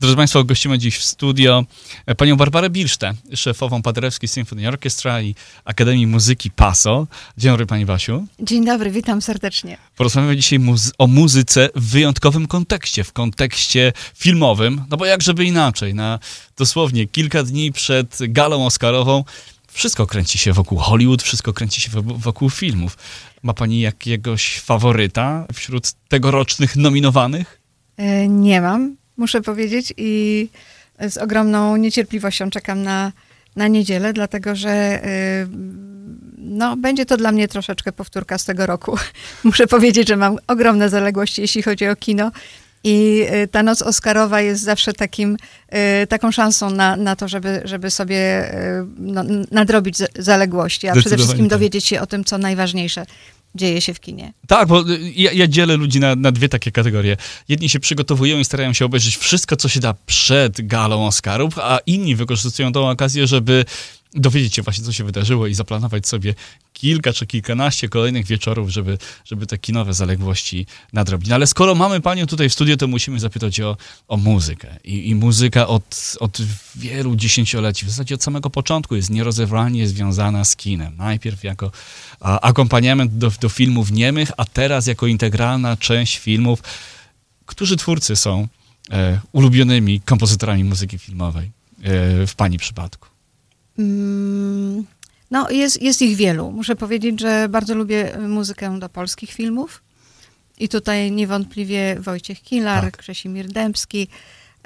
Drodzy Państwo, gościmy dziś w studio panią Barbarę Bilsztę, szefową Paderewskiej Symphony Orchestra i Akademii Muzyki PASO. Dzień dobry Pani Basiu. Dzień dobry, witam serdecznie. Porozmawiamy dzisiaj muzy- o muzyce w wyjątkowym kontekście, w kontekście filmowym, no bo jak żeby inaczej, na dosłownie kilka dni przed galą Oscarową wszystko kręci się wokół Hollywood, wszystko kręci się wokół filmów. Ma Pani jakiegoś faworyta wśród tegorocznych nominowanych? E, nie mam muszę powiedzieć, i z ogromną niecierpliwością czekam na, na niedzielę, dlatego że y, no, będzie to dla mnie troszeczkę powtórka z tego roku. Muszę powiedzieć, że mam ogromne zaległości, jeśli chodzi o kino. I y, ta noc Oscarowa jest zawsze takim, y, taką szansą na, na to, żeby, żeby sobie no, nadrobić zaległości, a przede wszystkim tak. dowiedzieć się o tym, co najważniejsze dzieje się w kinie. Tak, bo ja, ja dzielę ludzi na, na, dwie takie kategorie. Jedni się przygotowują i starają się obejrzeć wszystko, co się da przed galą Oscarów, a inni wykorzystują tą okazję, żeby dowiedzieć się właśnie, co się wydarzyło i zaplanować sobie kilka czy kilkanaście kolejnych wieczorów, żeby, żeby te kinowe zaległości nadrobić. No ale skoro mamy panią tutaj w studiu, to musimy zapytać o, o muzykę. I, I muzyka od, od wielu dziesięcioleci, w zasadzie od samego początku jest nierozerwalnie związana z kinem. Najpierw jako a, akompaniament do, do filmów niemych, a teraz jako integralna część filmów. Którzy twórcy są e, ulubionymi kompozytorami muzyki filmowej e, w pani przypadku? Mm, no, jest, jest ich wielu. Muszę powiedzieć, że bardzo lubię muzykę do polskich filmów. I tutaj niewątpliwie Wojciech Kilar, tak. Krzesimir Dębski.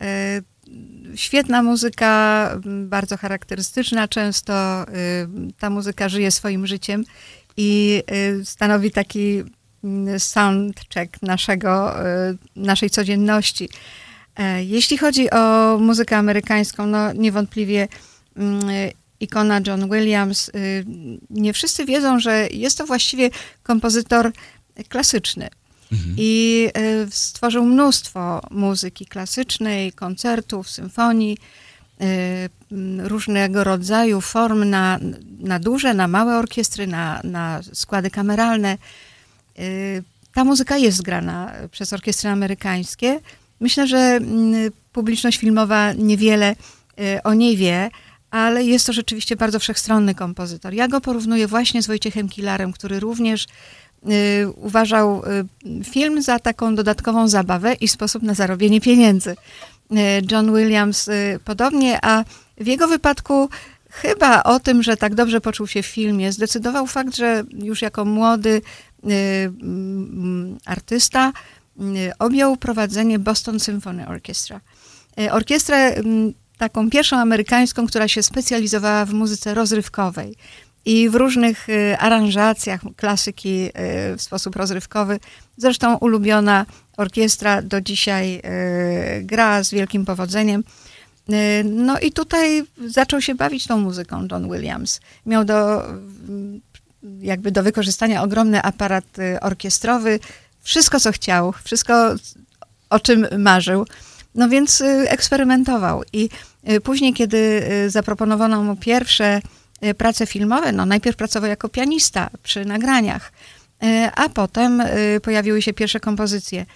E, świetna muzyka, bardzo charakterystyczna często. E, ta muzyka żyje swoim życiem i e, stanowi taki mm, soundcheck naszego, naszej codzienności. Jeśli chodzi o muzykę amerykańską, no niewątpliwie mm, ikona John Williams. Y, nie wszyscy wiedzą, że jest to właściwie kompozytor klasyczny. Mhm. I y, stworzył mnóstwo muzyki klasycznej, koncertów, symfonii, y, różnego rodzaju form na, na duże, na małe orkiestry, na, na składy kameralne. Ta muzyka jest grana przez orkiestry amerykańskie. Myślę, że mm, publiczność filmowa niewiele o niej wie, ale jest to rzeczywiście bardzo wszechstronny kompozytor. Ja go porównuję właśnie z Wojciechem Kilarem, który również y, uważał y, film za taką dodatkową zabawę i sposób na zarobienie pieniędzy. Y, John Williams y, podobnie, a w jego wypadku chyba o tym, że tak dobrze poczuł się w filmie, zdecydował fakt, że już jako młody y, mm, artysta objął prowadzenie Boston Symphony Orchestra. Orkiestrę mm, taką pierwszą amerykańską, która się specjalizowała w muzyce rozrywkowej. I w różnych y, aranżacjach klasyki y, w sposób rozrywkowy. Zresztą ulubiona orkiestra do dzisiaj y, gra z wielkim powodzeniem. No i tutaj zaczął się bawić tą muzyką John Williams. Miał do, jakby do wykorzystania ogromny aparat orkiestrowy, wszystko co chciał, wszystko o czym marzył. No więc eksperymentował i później, kiedy y, zaproponowano mu pierwsze y, prace filmowe, no najpierw pracował jako pianista przy nagraniach, a potem pojawiły się pierwsze kompozycje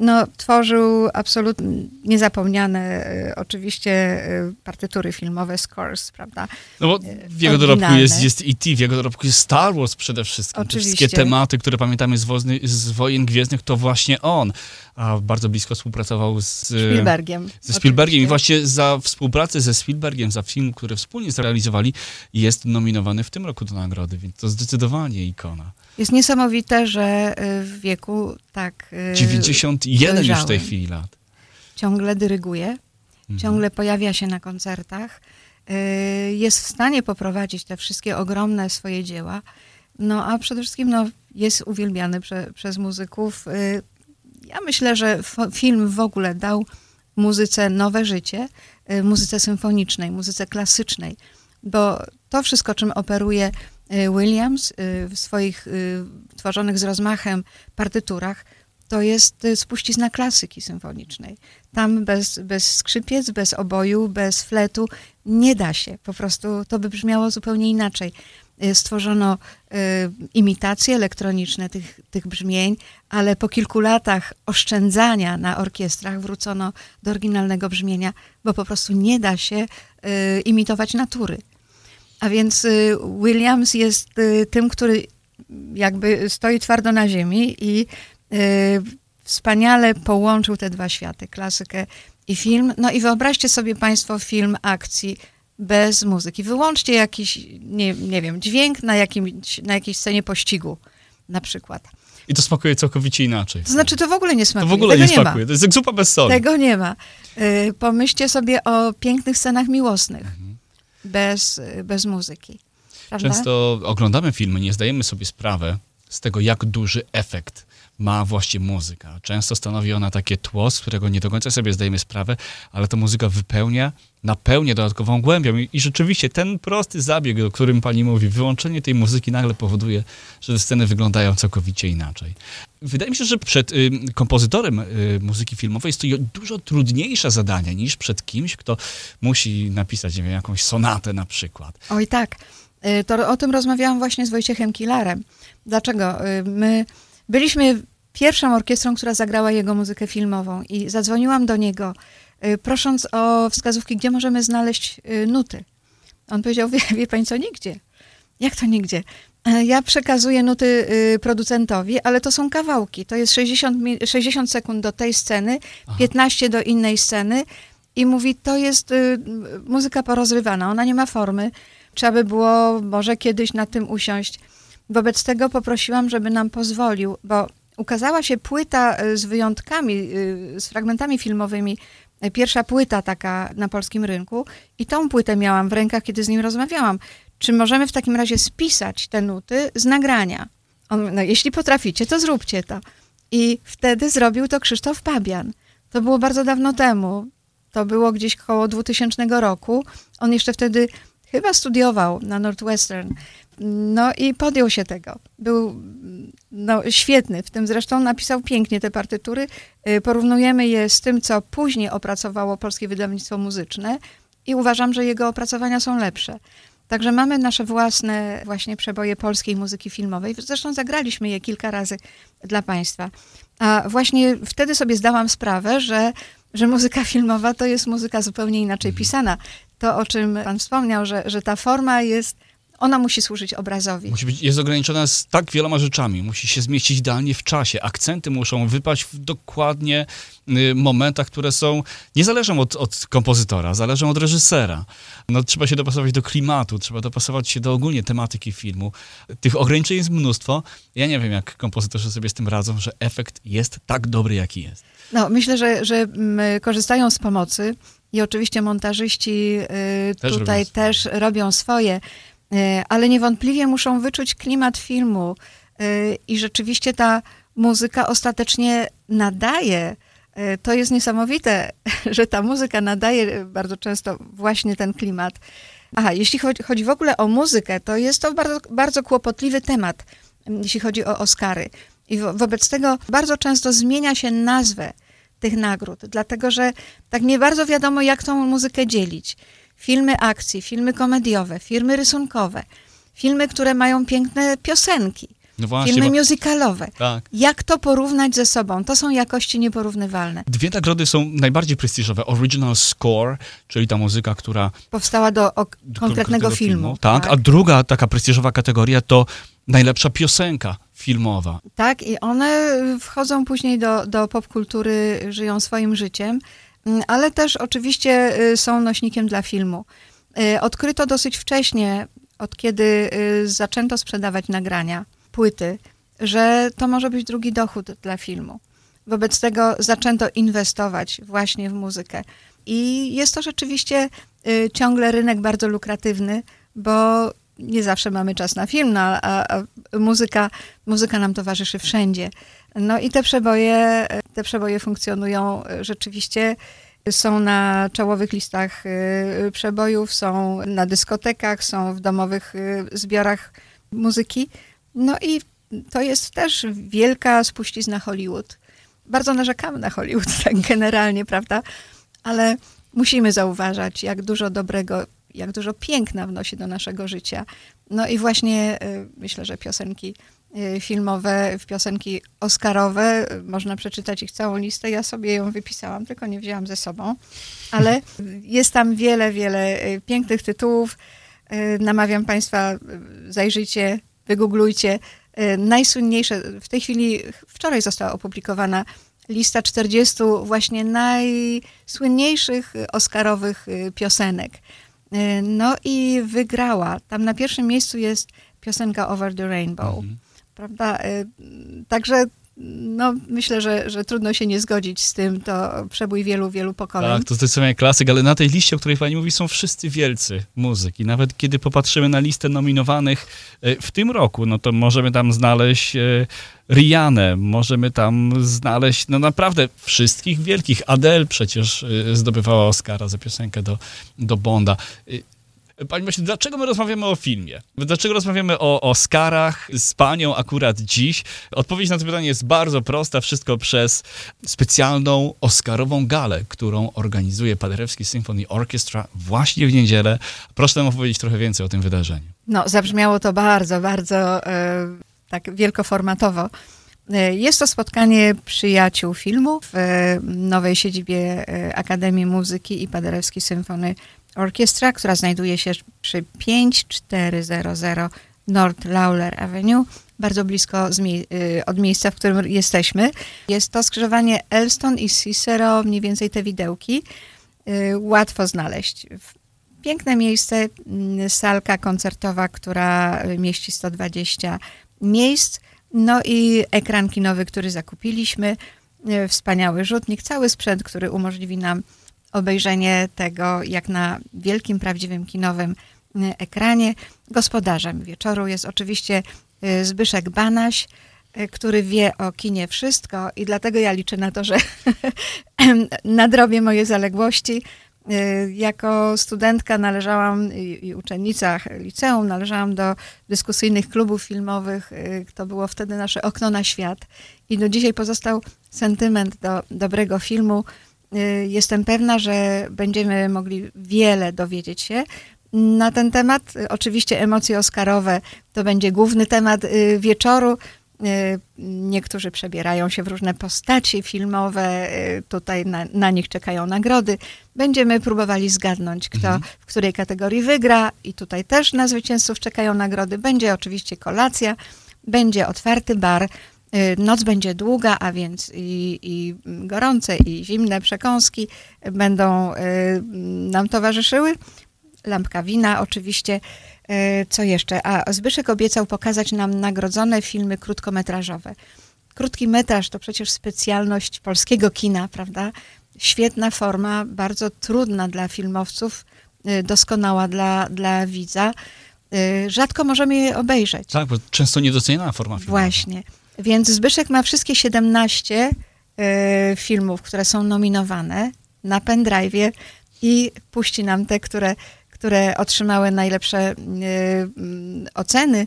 no, tworzył absolutnie niezapomniane oczywiście e, partytury filmowe, scores, prawda? No bo w jego dorobku jest, jest E.T., w jego dorobku jest Star Wars przede wszystkim. Oczywiście. Te wszystkie tematy, które pamiętamy z, wozny, z Wojen Gwiezdnych, to właśnie on. A bardzo blisko współpracował z Spielbergiem. Ze Spielbergiem oczywiście. i właśnie za współpracę ze Spielbergiem, za film, który wspólnie zrealizowali, jest nominowany w tym roku do nagrody, więc to zdecydowanie ikona. Jest niesamowite, że w wieku tak. 91 dojrzałym, już w tej chwili lat. Ciągle dyryguje, mhm. ciągle pojawia się na koncertach, y, jest w stanie poprowadzić te wszystkie ogromne swoje dzieła. No a przede wszystkim no, jest uwielbiany prze, przez muzyków. Y, ja myślę, że film w ogóle dał muzyce nowe życie, muzyce symfonicznej, muzyce klasycznej, bo to wszystko, czym operuje Y, Williams y, w swoich y, tworzonych z rozmachem partyturach to jest spuścizna klasyki symfonicznej. Tam bez, bez skrzypiec, bez oboju, bez fletu nie da się. Po prostu to by brzmiało zupełnie inaczej. y, stworzono y, imitacje elektroniczne tych, tych brzmień, ale po kilku latach oszczędzania na orkiestrach wrócono do oryginalnego brzmienia, bo po prostu nie da się y, imitować natury. A więc y, Williams jest y, tym, który jakby stoi twardo na ziemi i y, wspaniale połączył te dwa światy, klasykę i film. No i wyobraźcie sobie Państwo film akcji bez muzyki. Wyłączcie jakiś, nie, nie wiem, dźwięk na, jakimś, na jakiejś scenie pościgu na przykład. I to smakuje całkowicie inaczej. To znaczy, to w ogóle nie To smakuje. w ogóle Tego nie nie ma. smakuje. To jest jak zupa bez soli. Tego nie ma. Y, Pomyślcie sobie o pięknych scenach miłosnych Mhm. bez, y, bez muzyki. Prawda? Często oglądamy filmy, nie zdajemy sobie sprawy z tego, jak duży efekt ma właśnie muzyka. Często stanowi ona takie tło, z którego nie do końca sobie zdajemy sprawę, ale ta muzyka wypełnia, napełnia dodatkową głębią. I, I rzeczywiście ten prosty zabieg, o którym pani mówi, wyłączenie tej muzyki nagle powoduje, że sceny wyglądają całkowicie inaczej. Wydaje mi się, że przed y, kompozytorem y, muzyki filmowej jest to dużo trudniejsze zadanie niż przed kimś, kto musi napisać, nie wiem, jakąś sonatę na przykład. Oj tak. Y, To o tym rozmawiałam właśnie z Wojciechem Kilarem. Dlaczego? Y, My byliśmy pierwszą orkiestrą, która zagrała jego muzykę filmową i zadzwoniłam do niego, y, prosząc o wskazówki, gdzie możemy znaleźć nuty. On powiedział, wie, wie pani co, nigdzie. Jak to nigdzie? E, Ja przekazuję nuty producentowi, ale to są kawałki. To jest 60, mi- 60 sekund do tej sceny, 15 do innej sceny i mówi, to jest muzyka porozrywana, ona nie ma formy. Trzeba by było może kiedyś na tym usiąść. Wobec tego poprosiłam, żeby nam pozwolił, bo ukazała się płyta y, z wyjątkami, y, z fragmentami filmowymi, y, pierwsza płyta taka na polskim rynku i tą płytę miałam w rękach, kiedy z nim rozmawiałam. Czy możemy w takim razie spisać te nuty z nagrania? On, no jeśli potraficie, to zróbcie to. I wtedy zrobił to Krzysztof Pabian. To było bardzo dawno temu. To było gdzieś koło 2000 roku. On jeszcze wtedy chyba studiował na Northwestern. No i podjął się tego. Był no, świetny. W tym zresztą napisał pięknie te partytury. Y, Porównujemy je z tym, co później opracowało Polskie Wydawnictwo Muzyczne i uważam, że jego opracowania są lepsze. Także mamy nasze własne właśnie przeboje polskiej muzyki filmowej. Zresztą zagraliśmy je kilka razy dla Państwa. A właśnie wtedy sobie zdałam sprawę, że, że muzyka filmowa to jest muzyka zupełnie inaczej pisana. To, o czym Pan wspomniał, że, że ta forma jest, ona musi służyć obrazowi. Musi być, jest ograniczona z tak wieloma rzeczami. Musi się zmieścić idealnie w czasie. Akcenty muszą wypaść w dokładnie y, momentach, które są, nie zależą od, od kompozytora, zależą od reżysera. No, trzeba się dopasować do klimatu, trzeba dopasować się do ogólnie tematyki filmu. Tych ograniczeń jest mnóstwo. Ja nie wiem, jak kompozytorzy sobie z tym radzą, że efekt jest tak dobry, jaki jest. No, myślę, że, że mm, korzystają z pomocy i oczywiście montażyści y, Też tutaj robią też robią swoje, ale niewątpliwie muszą wyczuć klimat filmu y, i rzeczywiście ta muzyka ostatecznie nadaje. y, To jest niesamowite, że ta muzyka nadaje bardzo często właśnie ten klimat. Aha, jeśli chodzi, chodzi w ogóle o muzykę, to jest to bardzo, bardzo kłopotliwy temat, jeśli chodzi o Oscary. I wo, wobec tego bardzo często zmienia się nazwę tych nagród, dlatego że tak nie bardzo wiadomo, jak tą muzykę dzielić. Filmy akcji, filmy komediowe, filmy rysunkowe, filmy, które mają piękne piosenki, No właśnie, filmy bo, musicalowe. tak. Jak to porównać ze sobą? To są jakości nieporównywalne. Dwie nagrody są najbardziej prestiżowe. Original Score, czyli ta muzyka, która Powstała do do konkretnego filmu. Tak, a druga taka prestiżowa kategoria to najlepsza piosenka filmowa. Tak, i one wchodzą później do, do popkultury, żyją swoim życiem, ale też oczywiście y, są nośnikiem dla filmu. Y, Odkryto dosyć wcześnie, od kiedy y, zaczęto sprzedawać nagrania, płyty, że to może być drugi dochód dla filmu. Wobec tego zaczęto inwestować właśnie w muzykę. I jest to rzeczywiście ciągle rynek bardzo lukratywny, bo nie zawsze mamy czas na film, no, a, a muzyka, muzyka nam towarzyszy wszędzie. No i te przeboje, te przeboje funkcjonują y, rzeczywiście, są na czołowych listach y, przebojów, są na dyskotekach, są w domowych y, zbiorach muzyki. No i to jest też wielka spuścizna Hollywood. Bardzo narzekamy na Hollywood, tak generalnie, prawda? Ale musimy zauważać, jak dużo dobrego jak dużo piękna wnosi do naszego życia. No i właśnie myślę, że piosenki y, filmowe, piosenki oscarowe, y, można przeczytać ich całą listę. Ja sobie ją wypisałam, tylko nie wzięłam ze sobą, ale jest tam wiele, wiele pięknych tytułów. Namawiam Państwa, zajrzyjcie, wygooglujcie. Najsłynniejsze, w tej chwili, wczoraj została opublikowana lista 40 właśnie najsłynniejszych oscarowych piosenek. Y, no i wygrała. Tam na pierwszym miejscu jest piosenka Over the Rainbow. Mhm. Prawda? Y, także no, myślę, że, że trudno się nie zgodzić z tym. To przebój wielu, wielu pokoleń. Tak, to zdecydowanie klasyk, ale na tej liście, o której pani mówi, są wszyscy wielcy muzyki. Nawet kiedy popatrzymy na listę nominowanych e, w tym roku, no to możemy tam znaleźć e, Rianę, możemy tam znaleźć, no naprawdę wszystkich wielkich. Adele przecież zdobywała Oscara za piosenkę do, do Bonda. Pani myśli, dlaczego my rozmawiamy o filmie? Dlaczego rozmawiamy o Oscarach z panią akurat dziś? Odpowiedź na to pytanie jest bardzo prosta. Wszystko przez specjalną Oscarową galę, którą organizuje Paderewski Symphony Orchestra właśnie w niedzielę. Proszę nam opowiedzieć trochę więcej o tym wydarzeniu. No, zabrzmiało to bardzo, bardzo e, tak wielkoformatowo. E, jest to spotkanie przyjaciół filmu w e, nowej siedzibie e, Akademii Muzyki i Paderewski Symfony Orkiestra, która znajduje się przy 5400 North Lawler Avenue, bardzo blisko mie od miejsca, w którym jesteśmy. Jest to skrzyżowanie Elston i Cicero, mniej więcej te widełki. Łatwo znaleźć. Piękne miejsce, salka koncertowa, która mieści 120 miejsc. No i ekran kinowy, który zakupiliśmy. Y, wspaniały rzutnik, cały sprzęt, który umożliwi nam obejrzenie tego, jak na wielkim, prawdziwym kinowym y, ekranie. Gospodarzem wieczoru jest oczywiście y, Zbyszek Banaś, który wie o kinie wszystko i dlatego ja liczę na to, że nadrobię moje zaległości. Jako studentka należałam i uczennica liceum, należałam do dyskusyjnych klubów filmowych. To było wtedy nasze okno na świat. I do dzisiaj pozostał sentyment do dobrego filmu, Y, jestem pewna, że będziemy mogli wiele dowiedzieć się na ten temat. Oczywiście emocje oscarowe to będzie główny temat y, wieczoru. Y, niektórzy przebierają się w różne postaci filmowe, tutaj na, na nich czekają nagrody. Będziemy próbowali zgadnąć, kto mhm. w której kategorii wygra, i tutaj też na zwycięzców czekają nagrody. Będzie oczywiście kolacja, będzie otwarty bar. Y, noc będzie długa, a więc i, i, gorące, i zimne przekąski będą nam towarzyszyły. Lampka wina oczywiście. Y, co jeszcze? A Zbyszek obiecał pokazać nam nagrodzone filmy krótkometrażowe. Krótki metraż to przecież specjalność polskiego kina, prawda? Świetna forma, bardzo trudna dla filmowców, doskonała dla, dla widza. Rzadko możemy je obejrzeć. Tak, bo często niedoceniana forma filmowa. Właśnie. Więc Zbyszek ma wszystkie 17 y, filmów, które są nominowane na pendrive i puści nam te, które, które otrzymały najlepsze y, y, oceny,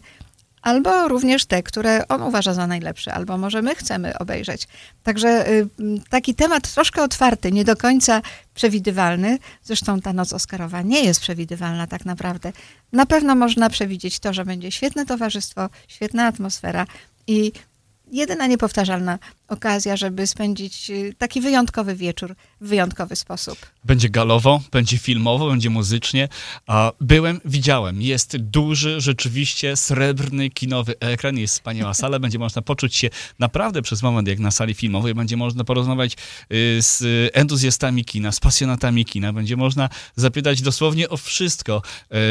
albo również te, które on uważa za najlepsze, albo może my chcemy obejrzeć. Także y, taki temat troszkę otwarty, nie do końca przewidywalny. Zresztą ta noc Oscarowa nie jest przewidywalna tak naprawdę. Na pewno można przewidzieć to, że będzie świetne towarzystwo, świetna atmosfera i jedyna niepowtarzalna okazja, żeby spędzić y, taki wyjątkowy wieczór w wyjątkowy sposób. Będzie galowo, będzie filmowo, będzie muzycznie. A byłem, widziałem. Jest duży, rzeczywiście srebrny, kinowy ekran, jest wspaniała sala. Będzie można poczuć się naprawdę przez moment jak na sali filmowej. Będzie można porozmawiać y, z entuzjastami kina, z pasjonatami kina. Będzie można zapytać dosłownie o wszystko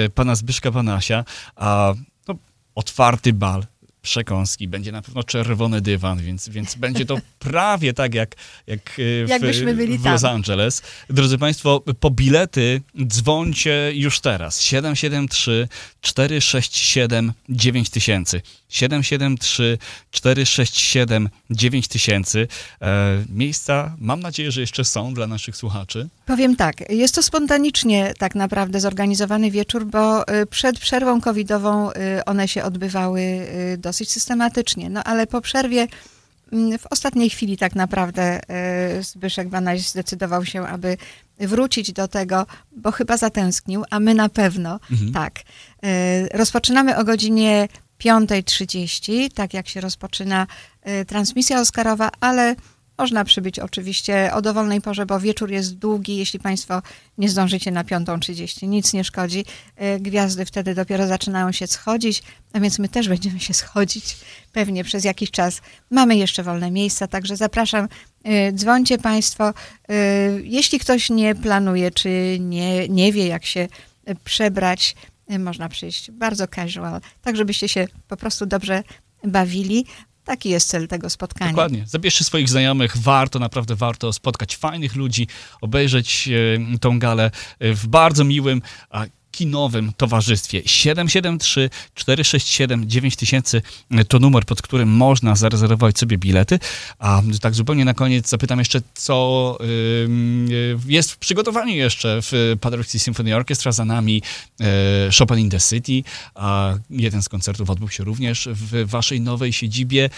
y, pana Zbyszka Panasia. A no, otwarty bal, przekąski, będzie na pewno czerwony dywan, więc, więc będzie to prawie tak jak, jak e, w, w Los Angeles. Drodzy Państwo, po bilety dzwońcie już teraz. 773 467 9000. 773 467 9000. E, miejsca, mam nadzieję, że jeszcze są dla naszych słuchaczy. Powiem tak, jest to spontanicznie tak naprawdę zorganizowany wieczór, bo e, przed przerwą covidową e, one się odbywały dosyć systematycznie, no ale po przerwie mm, w ostatniej chwili tak naprawdę e, Zbyszek Banaś zdecydował się, aby wrócić do tego, bo chyba zatęsknił, a my na pewno Mhm. tak. E, Rozpoczynamy o godzinie 5.30, tak jak się rozpoczyna e, transmisja Oscarowa, ale można przybyć oczywiście o dowolnej porze, bo wieczór jest długi. Jeśli Państwo nie zdążycie na 5.30, nic nie szkodzi. E, Gwiazdy wtedy dopiero zaczynają się schodzić, a więc my też będziemy się schodzić pewnie przez jakiś czas. Mamy jeszcze wolne miejsca, także zapraszam. e, Dzwońcie Państwo. E, Jeśli ktoś nie planuje, czy nie, nie wie, jak się przebrać, można przyjść bardzo casual, tak żebyście się po prostu dobrze bawili. Taki jest cel tego spotkania. Dokładnie. Zabierzcie swoich znajomych. Warto, naprawdę warto spotkać fajnych ludzi, obejrzeć e, tą galę e, w bardzo miłym, kinowym towarzystwie. 773 467 9000 to numer, pod którym można zarezerwować sobie bilety. A tak zupełnie na koniec zapytam jeszcze, co y, jest w przygotowaniu jeszcze w Paderewski Symphony Orchestra. Za nami e, Chopin in the City. A jeden z koncertów odbył się również w waszej nowej siedzibie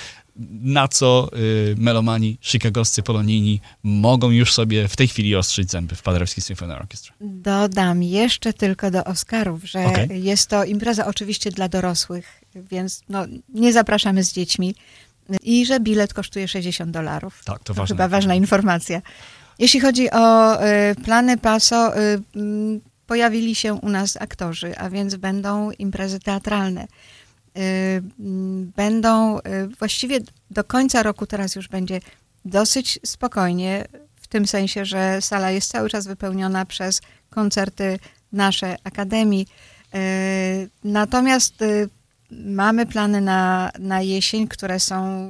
na co y, melomani chicagowscy polonijni mogą już sobie w tej chwili ostrzyć zęby w Paderewski Symphony Orchestra. Dodam jeszcze tylko do Oscarów, że Okej. jest to impreza oczywiście dla dorosłych, więc no, nie zapraszamy z dziećmi i że bilet kosztuje 60 dolarów. Tak, to To ważne. chyba ważna informacja. Jeśli chodzi o y, plany PASO, y, pojawili się u nas aktorzy, a więc będą imprezy teatralne. Y, Będą y, właściwie do końca roku teraz już będzie dosyć spokojnie, w tym sensie, że sala jest cały czas wypełniona przez koncerty nasze Akademii. Y, Natomiast mamy plany na, na jesień, które są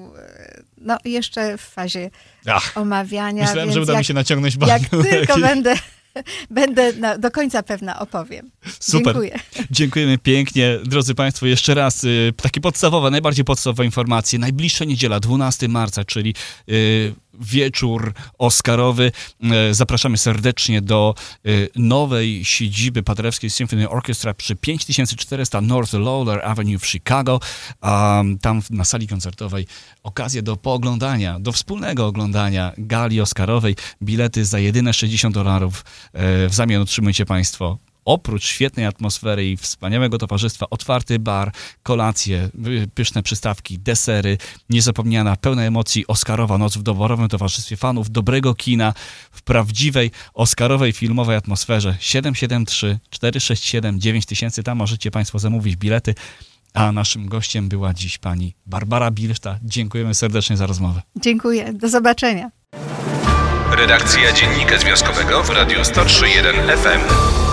no, jeszcze w fazie Ach, omawiania. myślałem, że uda jak, mi się naciągnąć jak bardzo. tylko będę, będę na, do końca pewna opowiem. Super. Dziękuję. Dziękujemy pięknie. Drodzy Państwo, jeszcze raz y, takie podstawowe, najbardziej podstawowe informacje. Najbliższa niedziela, 12 marca, czyli y, wieczór Oscarowy. Y, Zapraszamy serdecznie do y, nowej siedziby Paderewskiej Symphony Orchestra przy 5400 North Lawler Avenue w Chicago. Tam na sali koncertowej okazję do pooglądania, do wspólnego oglądania gali Oscarowej. Bilety za jedyne 60 dolarów. E, W zamian otrzymujecie Państwo oprócz świetnej atmosfery i wspaniałego towarzystwa, otwarty bar, kolacje, y, pyszne przystawki, desery, niezapomniana, pełna emocji Oscarowa noc w doborowym towarzystwie fanów, dobrego kina, w prawdziwej Oscarowej filmowej atmosferze. 773 467 9000, tam możecie Państwo zamówić bilety. A naszym gościem była dziś pani Barbara Bilszta. Dziękujemy serdecznie za rozmowę. Dziękuję. Do zobaczenia. Redakcja Dziennika Związkowego w Radiu 103.1 FM.